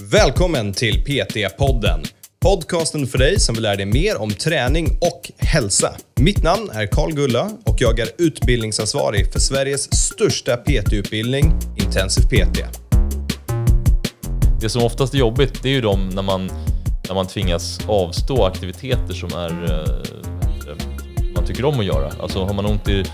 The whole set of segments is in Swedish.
Välkommen till PT-podden. Podcasten för dig som vill lära dig mer om träning och hälsa. Mitt namn är Karl Gulla och jag är utbildningsansvarig för Sveriges största PT-utbildning, Intensiv PT. Det som oftast är jobbigt, det är ju de när man, när man tvingas avstå aktiviteter som är, eh, eh man tycker om att göra. Alltså har man ont i,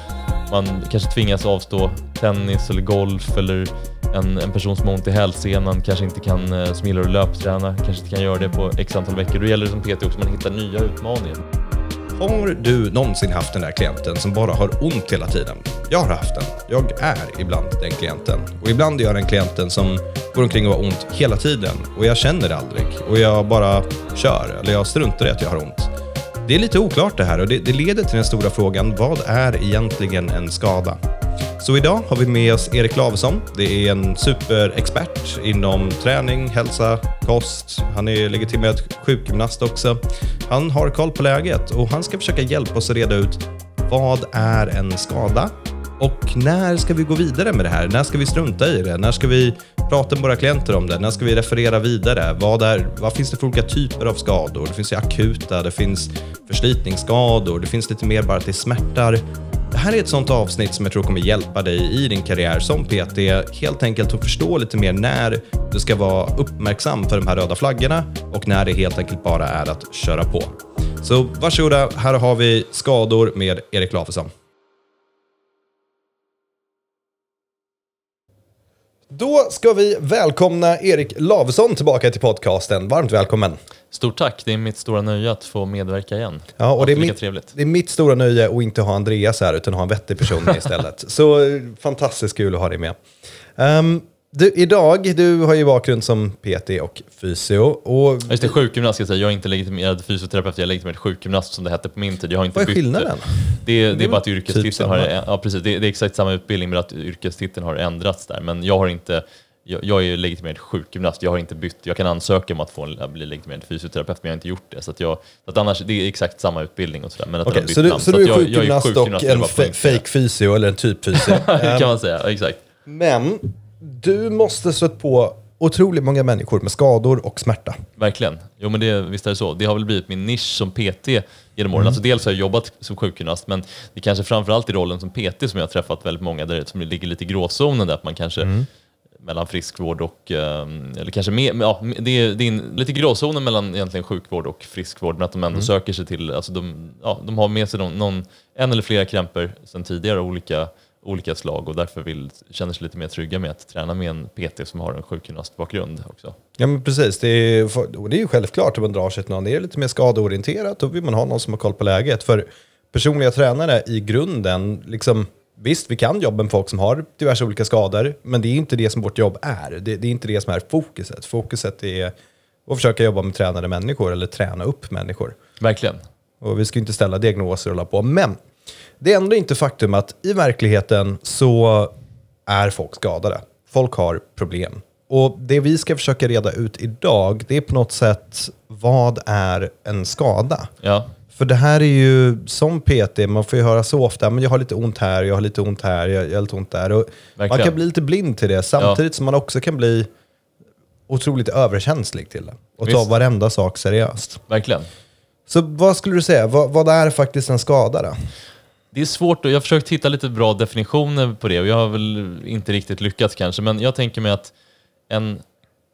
man kanske tvingas avstå tennis eller golf eller en, en person som har ont i hälsenan kanske inte kan, eh, som gillar att löpträna, kanske inte kan göra det på x antal veckor. Då gäller det som PT också att man hittar nya utmaningar. Har du någonsin haft den där klienten som bara har ont hela tiden? Jag har haft den. Jag är ibland den klienten. Och ibland är jag den klienten som går omkring och har ont hela tiden. Och jag känner det aldrig. Och jag bara kör. Eller jag struntar i att jag har ont. Det är lite oklart det här och det, det leder till den stora frågan, vad är egentligen en skada? Så idag har vi med oss Erik Lavesson. Det är en superexpert inom träning, hälsa, kost. Han är legitimerad sjukgymnast också. Han har koll på läget och han ska försöka hjälpa oss att reda ut vad är en skada? Och när ska vi gå vidare med det här? När ska vi strunta i det? När ska vi prata med våra klienter om det? När ska vi referera vidare? Vad, är, vad finns det för olika typer av skador? Det finns ju akuta, det finns förslitningsskador, det finns lite mer bara att det smärtar. Det här är ett sånt avsnitt som jag tror kommer hjälpa dig i din karriär som PT. Helt enkelt att förstå lite mer när du ska vara uppmärksam för de här röda flaggorna och när det helt enkelt bara är att köra på. Så varsågoda, här har vi skador med Erik Lafesson. Då ska vi välkomna Erik Lavesson tillbaka till podcasten. Varmt välkommen. Stort tack, det är mitt stora nöje att få medverka igen. Ja, och det är, mitt, trevligt. det är mitt stora nöje att inte ha Andreas här utan ha en vettig person istället. Så eh, fantastiskt kul att ha dig med. Ehm, du, idag, du har ju bakgrund som PT och fysio. Och Just det, sjukgymnast ska jag säga. Jag är inte legitimerad fysioterapeut, jag är legitimerad sjukgymnast som det hette på min tid. Jag har inte Vad är bytt- skillnaden? Det, är- det är bara att typ yrkestiteln har, samma. ja, precis, det, det är exakt samma utbildning men att yrkestiteln har ändrats där. Men jag har inte, jag, jag är legitimerad sjukgymnast, jag har inte bytt, jag kan ansöka om att få en, bli legitimerad fysioterapeut men jag har inte gjort det. Så att jag, så att annars, det är exakt samma utbildning och sådär. Men att har så du, namn. så att du är jag- jag sjukgymnast och sjukgymnast, det en fake fysio eller en typ fysio. Ehm, kan man säga, ja, exakt. Men du måste stött på otroligt många människor med skador och smärta. Verkligen. Jo men det, visst är det så. Det har väl blivit min nisch som PT genom åren. Mm. Alltså dels har jag jobbat som sjukgymnast men det är kanske framförallt i rollen som PT som jag har träffat väldigt många där som ligger lite i gråzonen där att man kanske Mm. mellan friskvård och, ehm, eller kanske mer, ja, det är, det är en, lite gråzonen mellan egentligen sjukvård och friskvård men att de ändå Mm. söker sig till, alltså de, ja, de har med sig någon, någon, en eller flera krämpor sedan tidigare olika, olika slag och därför vill, känner sig lite mer trygga med att träna med en PT som har en sjukgymnastbakgrund också. Ja men precis, det är, och det är ju självklart att man drar sig till någon. Det är lite mer skadeorienterat, då vill man ha någon som har koll på läget. För personliga tränare i grunden, liksom, visst vi kan jobba med folk som har diverse olika skador, men det är inte det som vårt jobb är. Det, det är inte det som är fokuset. Fokuset är att försöka jobba med tränade människor eller träna upp människor. Verkligen. Och vi ska inte ställa diagnoser och hålla på. Men det är ändå inte faktum att i verkligheten så är folk skadade. Folk har problem. Och det vi ska försöka reda ut idag, det är på något sätt, vad är en skada? Ja, För det här är ju som PT, man får ju höra så ofta, men jag har lite ont här, jag har lite ont här, jag, jag har lite ont där. Och man kan bli lite blind till det, samtidigt som man också kan bli otroligt överkänslig till det. Och ta Visst. varenda sak seriöst. verkligen. Så vad skulle du säga, vad, vad är faktiskt en skada då? Det är svårt och jag har försökt hitta lite bra definitioner på det och jag har väl inte riktigt lyckats kanske, men jag tänker mig att en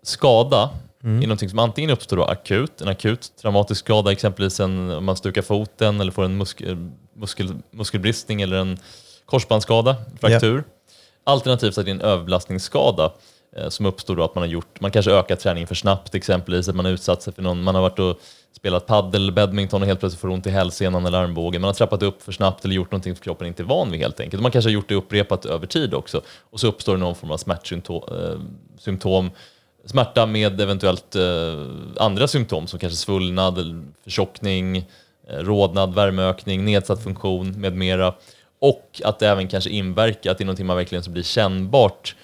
skada är någonting som antingen uppstår då akut, en akut traumatisk skada, exempelvis en, om man stukar foten eller får en muskel, muskel, muskelbristning eller en korsbandsskada, fraktur. Alternativt att det är en överbelastningsskada. eh, Eh, som uppstår då att man har gjort, man kanske ökar träningen för snabbt exempelvis, att man har utsatt sig för någon, man har varit och spelat paddel, badminton och helt plötsligt får ont i hälsenan eller armbågen, man har trappat upp för snabbt eller gjort någonting som kroppen inte är van vid helt enkelt. Man kanske har gjort det upprepat över tid också och så uppstår det någon form av smärtsymptom, eh, smärta med eventuellt eh, andra symptom som kanske svullnad, förtjockning, eh, rodnad, värmeökning, nedsatt funktion med mera. Och att det även kanske inverkar, att det är någonting man verkligen så blir kännbart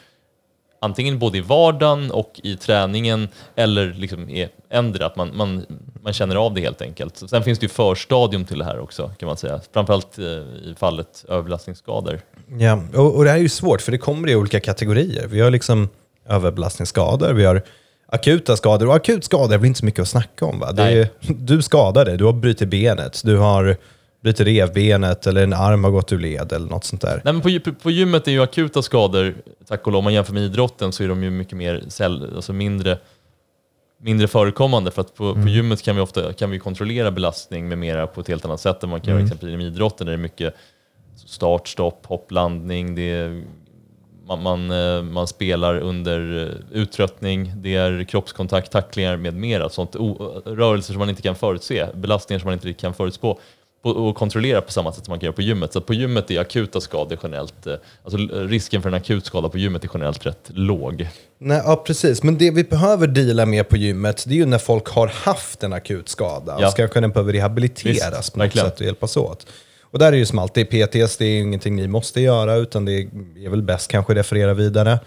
antingen både i vardagen och i träningen eller liksom är ändra, att man, man, man känner av det helt enkelt. Sen finns det ju förstadium till det här också kan man säga, framförallt eh, i fallet överbelastningsskador. Ja, och, och det här är ju svårt för det kommer i olika kategorier. Vi har liksom överbelastningsskador, vi har akuta skador. Och akutskador är väl inte så mycket att snacka om va? Är, du skadar dig, du har brutit benet, du har brutit revbenet eller en arm har gått ur led eller något sånt där. Nej, men på, på gymmet är ju akuta skador, tack och lov, om man jämför med idrotten så är de ju mycket mer cell, alltså mindre, mindre förekommande. För att på, på gymmet kan vi ofta kan vi kontrollera belastning med mera på ett helt annat sätt än man kan göra exempelvis inom idrotten där det är mycket start, stopp, hopp, landning. Det är, man, man, eh, man spelar under eh, uttröttning, det är kroppskontakt, tacklingar med mera. Sånt, o, rörelser som man inte kan förutse, belastningar som man inte kan förutspå på- och kontrollera på samma sätt som man kan göra på gymmet. Så på gymmet är akuta skador generellt, eh, alltså risken för en akut skada på gymmet är generellt rätt låg. Nej, ja, precis. Men det vi behöver deala med på gymmet, det är ju när folk har haft en akut skada Ja. och ska kunna behöva rehabiliteras Visst, på något verkligen. sätt och hjälpas åt. Och där är ju som alltid, PTS det är ingenting ni måste göra, utan det är väl bäst kanske referera vidare.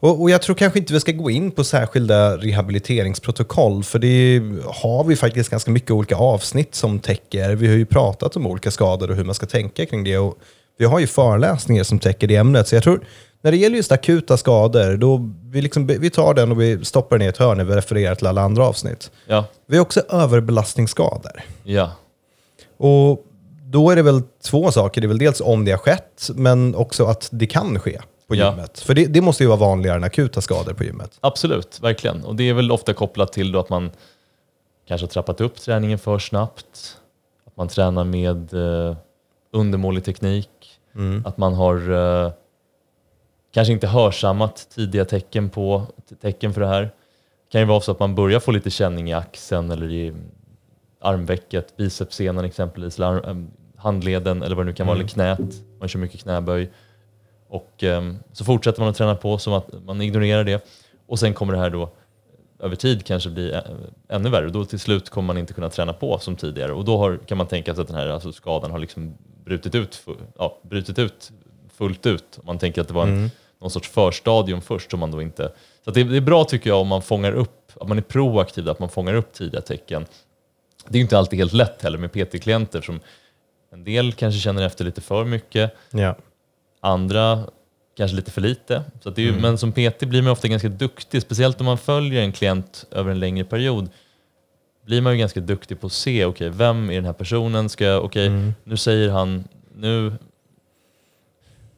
Och, och jag tror kanske inte vi ska gå in på särskilda rehabiliteringsprotokoll, för det har vi faktiskt ganska mycket olika avsnitt som täcker. Vi har ju pratat om olika skador och hur man ska tänka kring det. Och vi har ju föreläsningar som täcker det ämnet, så jag tror när det gäller just akuta skador, då vi, liksom, vi tar den och vi stoppar den i ett hörn när vi refererar till alla andra avsnitt. Ja, Vi har också överbelastningsskador. ja, Och då är det väl två saker. Det är väl dels om det har skett, men också att det kan ske på Ja. gymmet. För det, det måste ju vara vanligare än akuta skador på gymmet. absolut, verkligen. Och det är väl ofta kopplat till att man kanske har trappat upp träningen för snabbt, att man tränar med eh, undermålig teknik, att man har eh, kanske inte hörsammat tidiga tecken på tecken för det här. Det kan ju vara så att man börjar få lite känning i axeln eller i armvecket, bicepssenan exempelvis, eller em, handleden eller vad det nu kan vara, eller knät. Man kör mycket knäböj. Och em, så fortsätter man att träna på som att man ignorerar det. Och sen kommer det här då över tid kanske bli ä- ännu värre. Då till slut kommer man inte kunna träna på som tidigare. Och då har, kan man tänka sig att den här alltså skadan har liksom brutit ut, ja, brutit ut fullt ut. Man tänker att det var en, någon sorts förstadium först som man då inte... Så det, det är bra tycker jag om man fångar upp, att man är proaktiv, att man fångar upp tidiga tecken. Det är inte alltid helt lätt heller med PT-klienter som en del kanske känner efter lite för mycket, Ja. Andra kanske lite för lite. Så det är ju, Men som PT blir man ofta ganska duktig, speciellt om man följer en klient över en längre period. Blir man ju ganska duktig på att se, okej, vem är den här personen? Ska jag, okej, nu säger han, nu...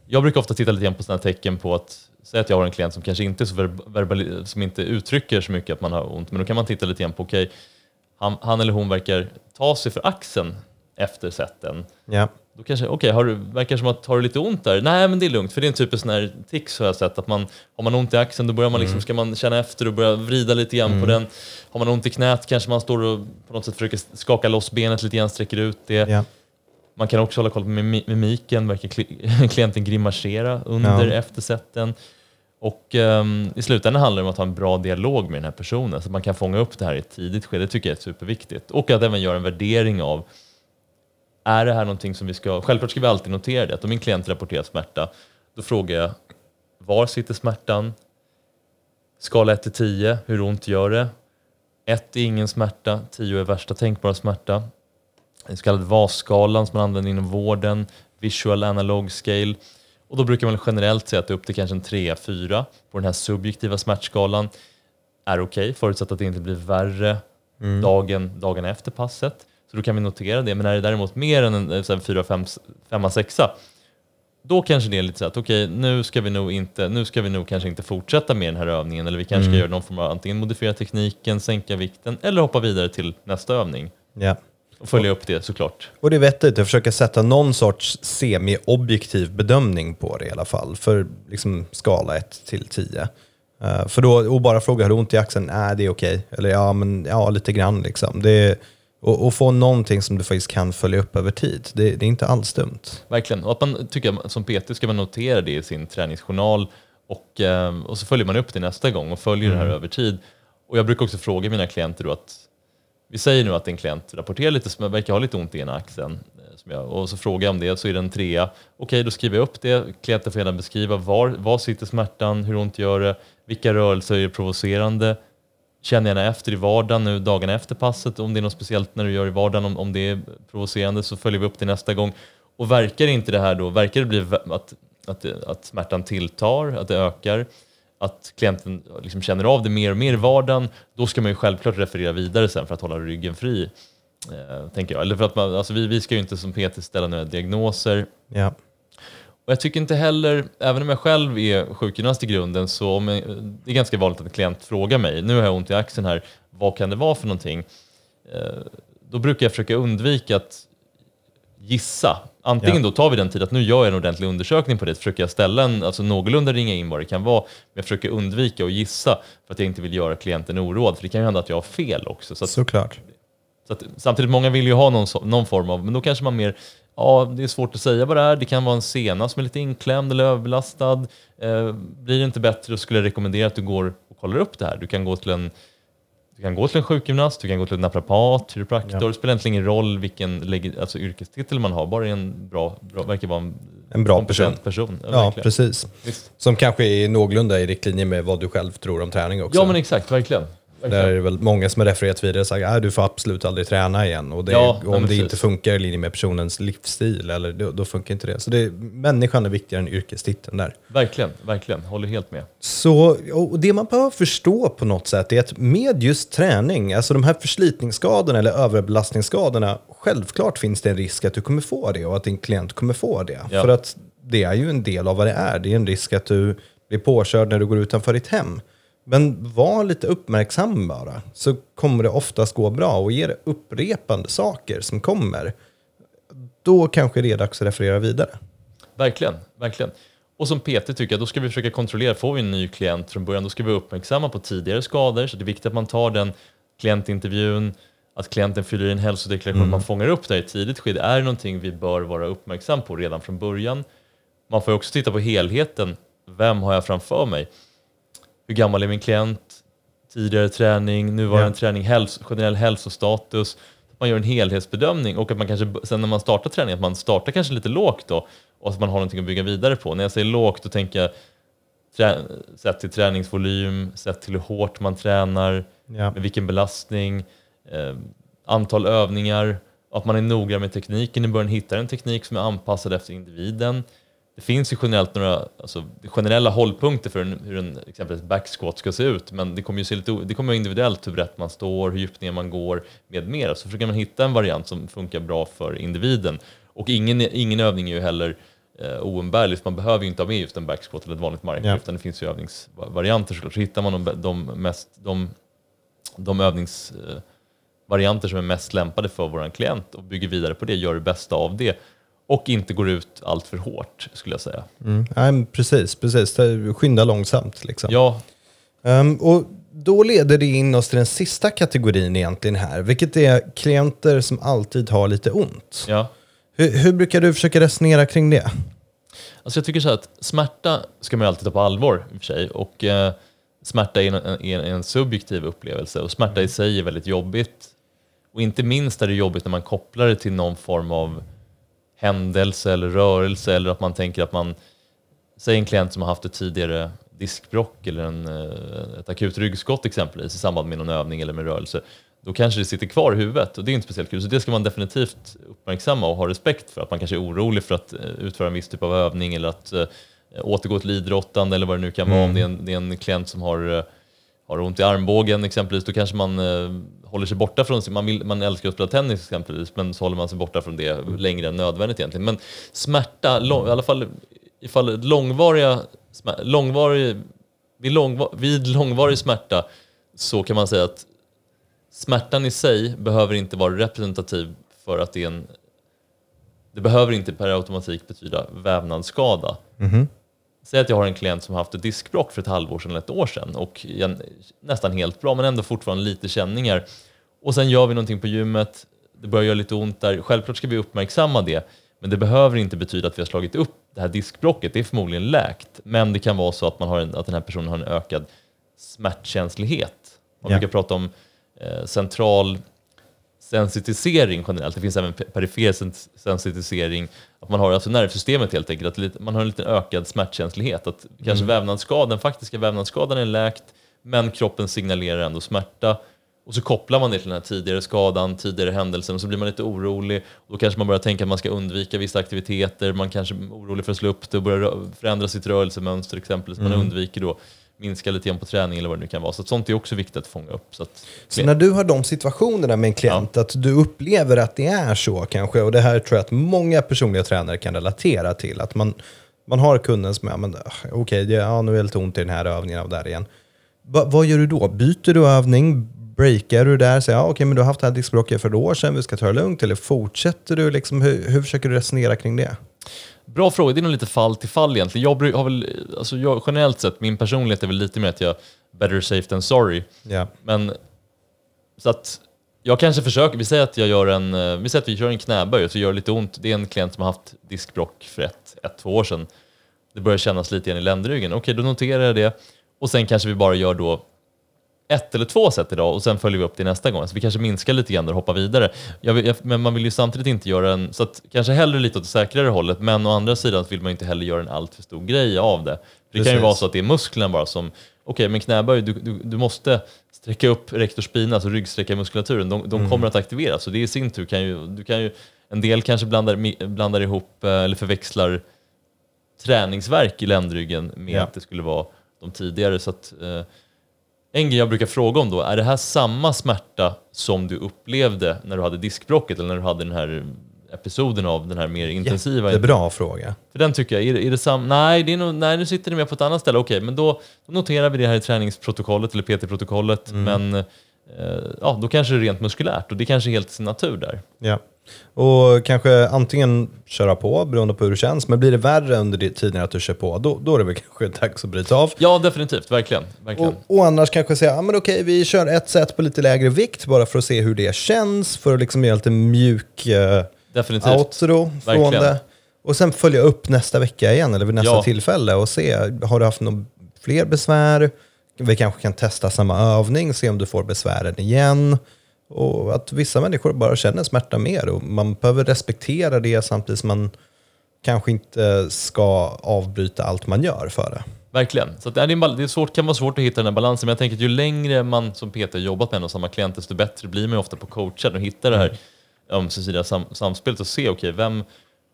Jag brukar ofta titta lite grann på sådana tecken på att, säg att jag har en klient som kanske inte, så ver- verbali- som inte uttrycker så mycket att man har ont, men då kan man titta lite grann på, okej, han, han eller hon verkar ta sig för axeln efter sätten. Ja. Då kanske, okej, har du, verkar som att har du lite ont där? Nej, men det är lugnt, för det är en typisk sån här tics har jag sett, att man, har man ont i axeln då börjar man liksom, ska man känna efter och börja vrida lite grann på den. Har man ont i knät kanske man står och på något sätt försöker skaka loss benet lite grann, sträcker ut det. Ja. Man kan också hålla koll på mimi- mimiken, verkar kli- klienten grimasera under Ja. eftersätten. Och ehm, i slutändan handlar det om att ha en bra dialog med den här personen så att man kan fånga upp det här i ett tidigt skede. Det tycker jag är superviktigt. Och att även göra en värdering av är det här någonting som vi ska... Självklart ska vi alltid notera det. Att om min klient rapporterar smärta, då frågar jag var sitter smärtan? Skala 1 till 10, hur ont gör det? 1 är ingen smärta, 10 är värsta tänkbara smärta. Den så kallade VAS-skalan som man använder inom vården, Visual Analog Scale. Och då brukar man generellt säga att upp till kanske en 3-4 på den här subjektiva smärtskalan är okej, förutsatt att det inte blir värre dagen, dagen efter passet. Så då kan vi notera det. Men är det däremot mer än en, eh, så här, 4, 5, 5, 6 då kanske det är lite så att okej, nu ska vi nog inte, nu ska vi nog kanske inte fortsätta med den här övningen eller vi kanske ska göra någon form av antingen modifiera tekniken, sänka vikten eller hoppa vidare till nästa övning Ja. och följa upp det såklart. Och det är vettigt att försöka sätta någon sorts semi-objektiv bedömning på det i alla fall. För liksom skala 1 till 10. Eh, för då, och bara fråga, har du ont i axeln? Nej, det är okej. Eller ja, men ja, lite grann liksom. Det är, och, och få någonting som du faktiskt kan följa upp över tid. Det, det är inte alls dumt. Verkligen. Och att man tycker jag, som PT ska man notera det i sin träningsjournal och, eh, och så följer man upp det nästa gång och följer det här över tid. Och jag brukar också fråga mina klienter då att vi säger nu att en klient rapporterar lite, som verkar ha lite ont i ena axeln eh, jag, och så frågar jag om det så är det en trea. Okej, då skriver jag upp det. Klienten får gärna beskriva var, var sitter smärtan, hur ont gör det, vilka rörelser är provocerande. Känn gärna efter i vardagen nu dagarna efter passet om det är något speciellt när du gör i vardagen om, om det är provocerande så följer vi upp det nästa gång. Och verkar inte det här då, verkar det bli att, att, att smärtan tilltar, att det ökar, att klienten liksom känner av det mer och mer i vardagen, då ska man ju självklart referera vidare sen för att hålla ryggen fri. Eh, tänker jag. Eller för att man, alltså vi, vi ska ju inte som PT ställa några diagnoser. Ja. Och jag tycker inte heller, även om jag själv är sjukgymnast i grunden, så om jag, det är ganska vanligt att en klient frågar mig, nu har jag ont i axeln här, vad kan det vara för någonting? Eh, då brukar jag försöka undvika att gissa. Antingen Ja. då tar vi den tid att nu gör jag en ordentlig undersökning på det, försöker jag ställa en, alltså någorlunda ringa in vad det kan vara, men jag försöker undvika att gissa för att jag inte vill göra klienten oroad, för det kan ju hända att jag har fel också. Så att, Såklart. så att, samtidigt, många vill ju ha någon, någon form av, men då kanske man mer, ja det är svårt att säga vad det är, det kan vara en sena som är lite inklämd eller överbelastad. Eh, blir det inte bättre skulle jag rekommendera att du går och kollar upp det här. Du kan gå till en du kan gå till en sjukgymnast, du kan gå till en naprapat, kiropraktor. Ja. Det spelar egentligen ingen roll vilken alltså, yrkestitel man har, bara en bra, bra verkar vara en, En bra kompetent person. Ja, verkligen. precis. Visst. Som kanske är någorlunda i riktlinje med vad du själv tror om träning också. Ja men exakt, verkligen. Där är det väl många som har refererat vidare och sagt att du får absolut aldrig träna igen. Och det, Ja, nej, om det inte funkar i linje med personens livsstil, eller, då, då funkar inte det. Så det, människan är viktigare än yrkestiteln där. Verkligen, verkligen. Håller helt med. Så, och det man behöver förstå på något sätt är att med just träning, alltså de här förslitningsskadorna eller överbelastningsskadorna, självklart finns det en risk att du kommer få det och att din klient kommer få det. Ja. För att det är ju en del av vad det är. Det är en risk att du blir påkörd när du går utanför ditt hem. Men var lite uppmärksam bara, så kommer det oftast gå bra. Och ger det upprepande saker som kommer, då kanske det är dags att referera vidare. Verkligen, verkligen. Och som PT tycker jag, då ska vi försöka kontrollera, får vi en ny klient från början, då ska vi vara uppmärksamma på tidigare skador, så det är viktigt att man tar den klientintervjun, att klienten fyller i en hälsodeklaration, man fångar upp det här i ett tidigt skede. Är det någonting vi bör vara uppmärksam på redan från början? Man får också titta på helheten. Vem har jag framför mig? Hur gammal är min klient? Tidigare träning, nuvarande Ja. träning, häls generell hälsostatus. Man gör en helhetsbedömning och att man kanske sen när man startar träningen, att man startar kanske lite lågt då och att man har någonting att bygga vidare på. När jag säger lågt, då tänker jag trä, sett till träningsvolym, sett till hur hårt man tränar, Ja. med vilken belastning, eh, antal övningar, att man är noggrann med tekniken i början, hittar en teknik som är anpassad efter individen. Det finns ju generellt några alltså, generella hållpunkter för en, hur en exempelvis backsquat ska se ut, men det kommer ju se lite, det kommer individuellt hur brett man står, hur djupt ner man går med mera. Så försöker man hitta en variant som funkar bra för individen. Och ingen, ingen övning är ju heller eh, oumbärlig, man behöver ju inte ha med just en backsquat eller ett vanligt marklyft, utan det finns ju övningsvarianter såklart. Så hittar man de, de, mest, de, de övningsvarianter som är mest lämpade för vår klient och bygger vidare på det, gör det bästa av det och inte går ut allt för hårt skulle jag säga. Mm. Nej, precis, precis. Skynda långsamt. Liksom. Ja, Ehm, och då leder det in oss till den sista kategorin egentligen här, vilket är klienter som alltid har lite ont. ja. Hur, hur brukar du försöka resonera kring det? Alltså jag tycker så att smärta ska man ju alltid ta på allvar i och för sig. Och eh, smärta är en, är en subjektiv upplevelse och smärta i sig är väldigt jobbigt. Och inte minst är det jobbigt när man kopplar det till någon form av händelse eller rörelse eller att man tänker att man, säg en klient som har haft ett tidigare diskbrock eller en, eh, ett akut ryggskott exempelvis i samband med någon övning eller med rörelse, då kanske det sitter kvar i huvudet och det är inte speciellt kul. Så det ska man definitivt uppmärksamma och ha respekt för. Att man kanske är orolig för att eh, utföra en viss typ av övning eller att eh, återgå till idrottande eller vad det nu kan vara. Om det är en, det är en klient som har har har ont i armbågen exempelvis, då kanske man eh, håller sig borta från, man, vill, man älskar att spela tennis exempelvis, men så håller man sig borta från det längre än nödvändigt egentligen. Men smärta, lång, i alla fall ifall långvariga, smär- långvarig, vid, långvar, vid långvarig smärta så kan man säga att smärtan i sig behöver inte vara representativ för att det är en det behöver inte per automatik betyda vävnadsskada. Mm-hmm. Säg att jag har en klient som haft ett diskbrock för ett halvår sedan eller ett år sedan och nästan helt bra men ändå fortfarande lite känningar. Och sen gör vi någonting på gymmet, det börjar göra lite ont där. Självklart ska vi uppmärksamma det, men det behöver inte betyda att vi har slagit upp det här diskbrocket. Det är förmodligen läkt, men det kan vara så att, man har en, att den här personen har en ökad smärtkänslighet. Man Ja. brukar prata om eh, central sensitisering generellt. Det finns även pe- perifer sens- sensitisering. Att man har alltså nervsystemet helt enkelt, att man har en lite ökad smärtkänslighet. Att kanske vävnadsskadan, den faktiska vävnadsskadan är läkt, men kroppen signalerar ändå smärta. Och så kopplar man det till den här tidigare skadan, tidigare händelsen och så blir man lite orolig. Då kanske man börjar tänka att man ska undvika vissa aktiviteter, man kanske är orolig för att slå upp det och börja rö- förändra sitt rörelsemönster exempelvis. Man undviker då minska lite grann på träning eller vad det nu kan vara. Så sånt är också viktigt att fånga upp. Så att, Så när du har de situationerna med en klient, att du upplever att det är så kanske, och det här tror jag att många personliga tränare kan relatera till, att man, man har kunden som är, men ah, okej, det- ja, nu är det lite ont i den här övningen och där igen. Va, vad gör du då? Byter du övning? Breakar du där? Säger, ja, okej, men du har haft det här diskbråcket för ett år sedan, vi ska ta det lugnt. Eller fortsätter du? Liksom, hur, hur försöker du resonera kring det? Bra fråga, det är nog lite fall till fall egentligen. Jag har väl, alltså jag, generellt sett, min personlighet är väl lite mer att jag better safe than sorry. Ja. Men så att jag kanske försöker, vi säger att jag gör en, eh, vi säger att vi kör en knäböj och så gör det lite ont. Det är en klient som har haft diskbråck för ett, ett två år sedan. Det börjar kännas lite igen i ländryggen. Okej, då noterar jag det och sen kanske vi bara gör då ett eller två set idag och sen följer vi upp det nästa gång. Så vi kanske minskar lite grann och hoppar vidare. Jag, jag, men man vill ju samtidigt inte göra en, så att kanske hellre lite åt det säkrare hållet, men å andra sidan vill man inte heller göra en alltför stor grej av det. Det kan ju vara så att det är musklerna bara som, okej men knäböj, du, du, du måste sträcka upp rector spina, alltså ryggsträckarmuskulaturen, de, de kommer att aktiveras och det i sin tur kan ju, du kan ju, en del kanske blandar, blandar ihop eh, eller förväxlar träningsverk i ländryggen med Ja. att det skulle vara de tidigare. Så att, eh, en grej jag brukar fråga om då, är det här samma smärta som du upplevde när du hade diskbråcket eller när du hade den här episoden av den här mer intensiva? Det är bra fråga. För den tycker jag, är, det- är det sam nej, det är nog, nej, nu sitter det med på ett annat ställe. Okej, men då, då noterar vi det här i träningsprotokollet eller PT-protokollet. Men eh, ja, då kanske det är rent muskulärt och det kanske är helt sin natur där. Ja. Och kanske antingen köra på beroende på hur det känns, men blir det värre under tiden att du kör på, då, då är det väl kanske dags att bryta av. Ja, definitivt. Verkligen. verkligen. Och, och annars kanske säga, ja men okej, vi kör ett set på lite lägre vikt bara för att se hur det känns, för att liksom göra lite mjuk eh, definitivt. outro från Verkligen. det. Och sen följa upp nästa vecka igen, eller vid nästa Ja. tillfälle och se, har du haft några fler besvär? Vi kanske kan testa samma övning, se om du får besvären igen. Och att vissa människor bara känner smärta mer och man behöver respektera det samtidigt som man kanske inte ska avbryta allt man gör för det. Verkligen. Så det, är det är svårt, kan vara svårt att hitta den här balansen, men jag tänker att ju längre man som PT jobbat med en och samma klient, desto bättre blir man ju ofta på coachad och hitta det här ömsesidiga sam, samspelet och se, okej, vem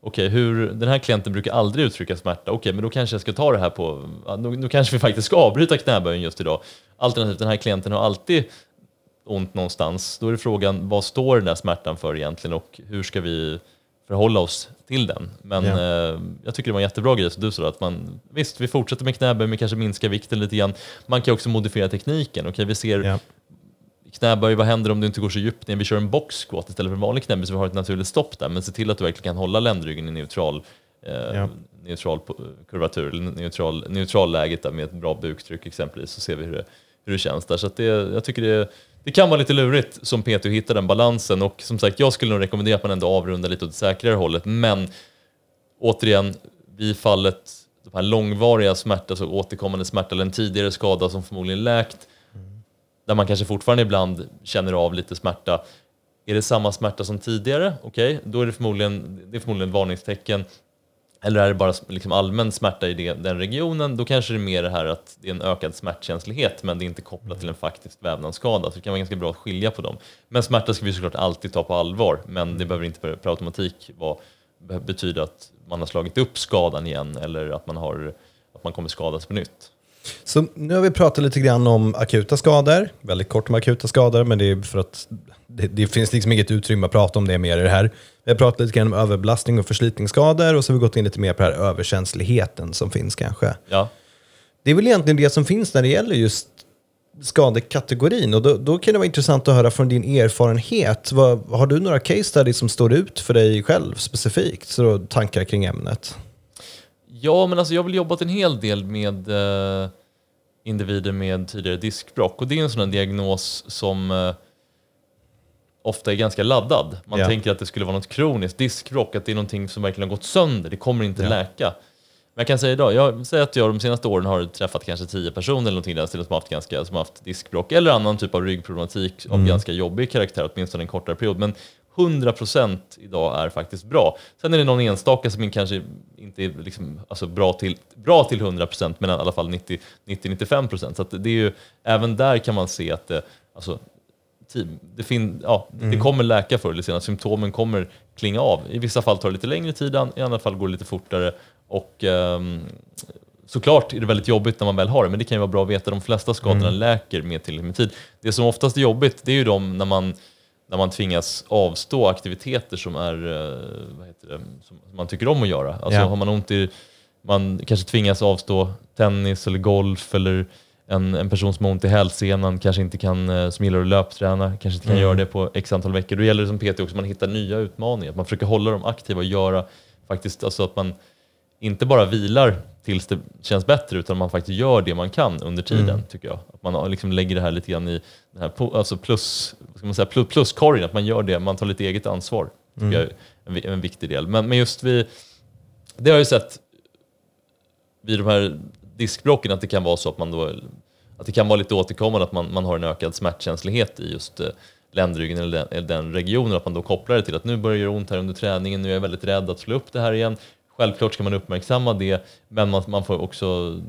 Okej, hur, den här klienten brukar aldrig uttrycka smärta. Okej, men då kanske jag ska ta det här på... då kanske vi faktiskt ska avbryta knäböjen just idag. Alternativt, den här klienten har alltid ont någonstans. Då är frågan, vad står den där smärtan för egentligen och hur ska vi förhålla oss till den? Men Ja. eh, jag tycker det var en jättebra grej som du sa, att man, visst, vi fortsätter med knäböj, men kanske minskar vikten lite grann. Man kan också modifiera tekniken. Okej, vi ser Ja. knäböj, vad händer om du inte går så djupt ner? Vi kör en box squat istället för en vanlig knäböj så vi har ett naturligt stopp där. Men se till att du verkligen kan hålla ländryggen i neutral, eh, neutral kurvatur, neutral, neutral läget där med ett bra buktryck exempelvis, så ser vi hur det, hur det känns där. Så det, jag tycker det, det kan vara lite lurigt som PT att hitta den balansen och som sagt, jag skulle nog rekommendera att man ändå avrundar lite åt det säkrare hållet, men återigen, vid fallet de här långvariga smärta, alltså återkommande smärta eller en tidigare skada som förmodligen läkt, där man kanske fortfarande ibland känner av lite smärta. Är det samma smärta som tidigare? Okej, då är det förmodligen, det är förmodligen ett varningstecken. Eller är det bara liksom allmän smärta i det, den regionen, då kanske det är mer det här att det är en ökad smärtkänslighet men det är inte kopplat till en faktisk vävnadsskada. Så det kan vara ganska bra att skilja på dem. Men smärta ska vi såklart alltid ta på allvar, men det behöver inte per, per automatik vara, betyda att man har slagit upp skadan igen eller att man, har, att man kommer skadas på nytt. Så nu har vi pratat lite grann om akuta skador, väldigt kort om akuta skador, men det är för att det, det finns liksom inget utrymme att prata om det mer i det här. Vi har pratat lite grann om överbelastning och förslitningsskador och så har vi gått in lite mer på den här överkänsligheten som finns kanske. Ja, Det är väl egentligen det som finns när det gäller just skadekategorin och då, då kan det vara intressant att höra från din erfarenhet. Vad, har du några case studies som står ut för dig själv specifikt? Så tankar kring ämnet. Ja, men alltså jag har väl jobbat en hel del med eh, individer med tidigare diskbråck och det är en sån diagnos som eh, ofta är ganska laddad. Man Ja. tänker att det skulle vara något kroniskt diskbråck, att det är någonting som verkligen har gått sönder, det kommer inte Ja. läka. Men jag kan säga idag, jag säger att jag de senaste åren har träffat kanske 10 personer eller någonting stilen som har haft, ganska, som har haft diskbråck eller annan typ av ryggproblematik av ganska jobbig karaktär, åtminstone en kortare period. Men 100% idag är faktiskt bra. Sen är det någon enstaka som kanske inte är liksom, alltså bra, till, bra till 100% men i alla fall 90 90-95%. Så det är ju, även där kan man se att det, alltså, tid- det, fin, ja, det kommer läka förr eller senare, symptomen kommer klinga av. I vissa fall tar det lite längre tid, i andra fall går det lite fortare. Och ehm, såklart är det väldigt jobbigt när man väl har det, men det kan ju vara bra att veta. De flesta skadorna läker med tillräckligt med tid. Det som oftast är jobbigt, det är ju de när man, när man tvingas avstå aktiviteter som, är, eh, vad heter det, som man tycker om att göra. Alltså Ja. har man ont i, man kanske tvingas avstå tennis eller golf eller en, en person som har ont i hälsenan kanske inte kan, eh, som gillar att löpträna, kanske inte kan göra det på x antal veckor. Då gäller det som PT också att man hittar nya utmaningar, att man försöker hålla dem aktiva och göra faktiskt, alltså att man inte bara vilar tills det känns bättre utan man faktiskt gör det man kan under tiden tycker jag. Att man liksom lägger det här lite grann i den här alltså plus, ska man säga, plus, pluskorgen, att man gör det, man tar lite eget ansvar. tycker jag är en, en viktig del. Men, men just vi, det har jag ju sett vid de här diskbråcken att det kan vara så att man då att det kan vara lite återkommande att man, man har en ökad smärtkänslighet i just eh, ländryggen eller den, eller den regionen, att man då kopplar det till att nu börjar det göra ont här under träningen, nu är jag väldigt rädd att slå upp det här igen. Självklart ska man uppmärksamma det, men man, man får också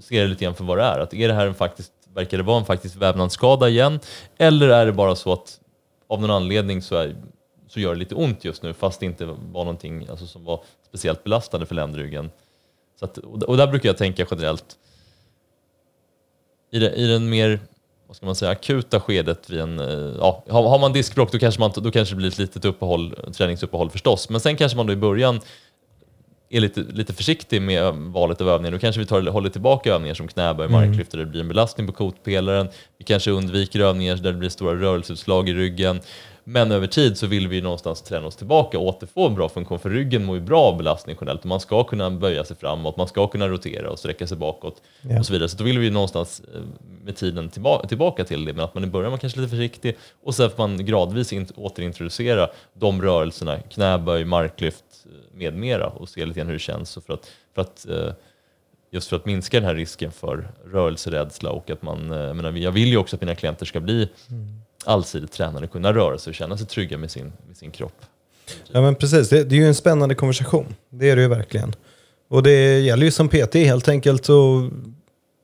se det lite grann för vad det är. Att är det här en faktiskt, verkar det vara en faktisk vävnadsskada igen? Eller är det bara så att av någon anledning så, är, så gör det lite ont just nu fast det inte var någonting alltså, som var speciellt belastande för ländryggen. Så att, och där brukar jag tänka generellt i, det, i den mer vad ska man säga, akuta skedet vid en, eh, ja, har, har man diskbråck då kanske, man, då kanske det blir ett litet uppehåll, träningsuppehåll förstås. Men sen kanske man då i början är lite, lite försiktig med valet av övningar. Då kanske vi tar, håller tillbaka övningar som knäböj, marklyft där det blir en belastning på kotpelaren. Vi kanske undviker övningar där det blir stora rörelseutslag i ryggen. Men över tid så vill vi någonstans träna oss tillbaka och återfå en bra funktion, för ryggen mår ju bra av belastning generellt. Man ska kunna böja sig framåt, man ska kunna rotera och sträcka sig bakåt Ja. och så vidare. Så då vill vi någonstans eh, med tiden tillbaka, till det, men att man i början man kanske lite försiktig och sen får man gradvis in, återintroducera de rörelserna, knäböj, marklyft med mera och se lite grann hur det känns. Och för att, för att, eh, just för att minska den här risken för rörelserädsla och att man, eh, jag, menar, jag vill ju också att mina klienter ska bli allsidigt tränade, kunna röra sig och känna sig trygga med sin, med sin kropp. Ja men precis, det, det är ju en spännande konversation. Det är det ju verkligen. Och det gäller ju som PT helt enkelt att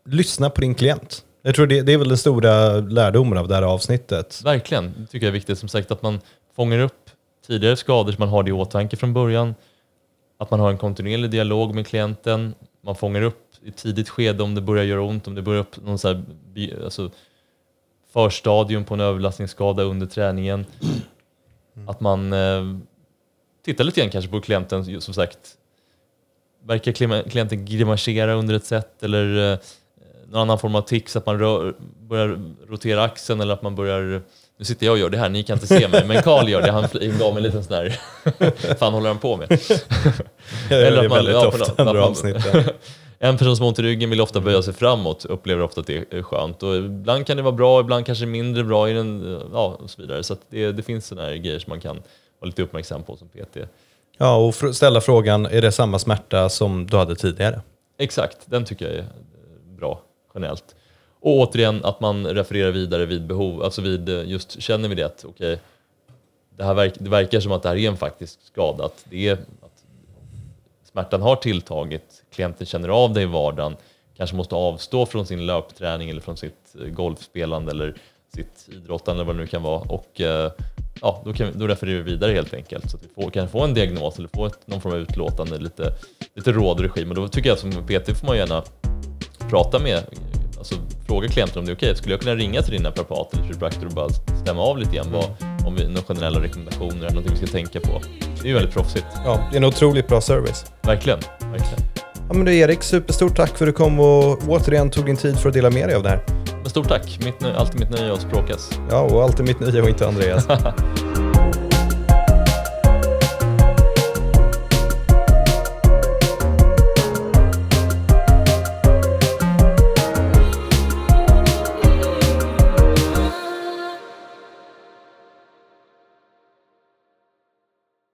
lyssna på din klient. Jag tror det, det är väl den stora lärdomen av det här avsnittet. Verkligen, det tycker jag är viktigt som sagt att man fångar upp tidigare skador så man har det i åtanke från början. Att man har en kontinuerlig dialog med klienten. Man fångar upp i tidigt skede om det börjar göra ont, om det börjar upp någon så här, alltså, förstadium på en överlastningsskada under träningen. Att man eh, tittar lite grann kanske på klienten, som sagt. Verkar klienten grimasera under ett sätt eller eh, någon annan form av tics, att man rör, börjar rotera axeln eller att man börjar nu sitter jag och gör det här, ni kan inte se mig, men Karl gör det. Han gav mig en liten sån här... fan håller han på med? Jag gör Eller det man- väldigt ja, ofta under avsnitten. En person som har ont i ryggen vill ofta böja sig framåt, upplever ofta att det är skönt. Och ibland kan det vara bra, ibland kanske mindre bra, i den, ja, och så vidare. Så det, det finns sådana här grejer som man kan vara lite uppmärksam på som PT. Ja, och ställa frågan, är det samma smärta som du hade tidigare? Exakt, den tycker jag är bra generellt. Och återigen att man refererar vidare vid behov, alltså vid eh, just känner vi det att okej, det, här verk, det verkar som att det här är en faktisk skada, att, det är, att smärtan har tilltagit, klienten känner av det i vardagen, kanske måste avstå från sin löpträning eller från sitt eh, golfspelande eller sitt idrottande eller vad det nu kan vara. Och eh, ja, då, kan, då refererar vi vidare helt enkelt så att vi får, kan få en diagnos eller få ett, någon form av utlåtande, lite, lite råd och regim. Och då tycker jag som PT får man gärna prata med, alltså fråga klienten om det är okej. Skulle jag kunna ringa till din naprapat eller kiropraktor och bara stämma av lite grann vad, om vi, några generella rekommendationer eller någonting vi ska tänka på. Det är ju väldigt proffsigt. Ja, det är en otroligt bra service. Verkligen. Verkligen. Ja, men du Erik, superstort tack för att du kom och återigen tog din tid för att dela med dig av det här. Men stort tack. Mitt, alltid mitt nöje att språkas. Ja, och alltid mitt nöje och inte Andreas.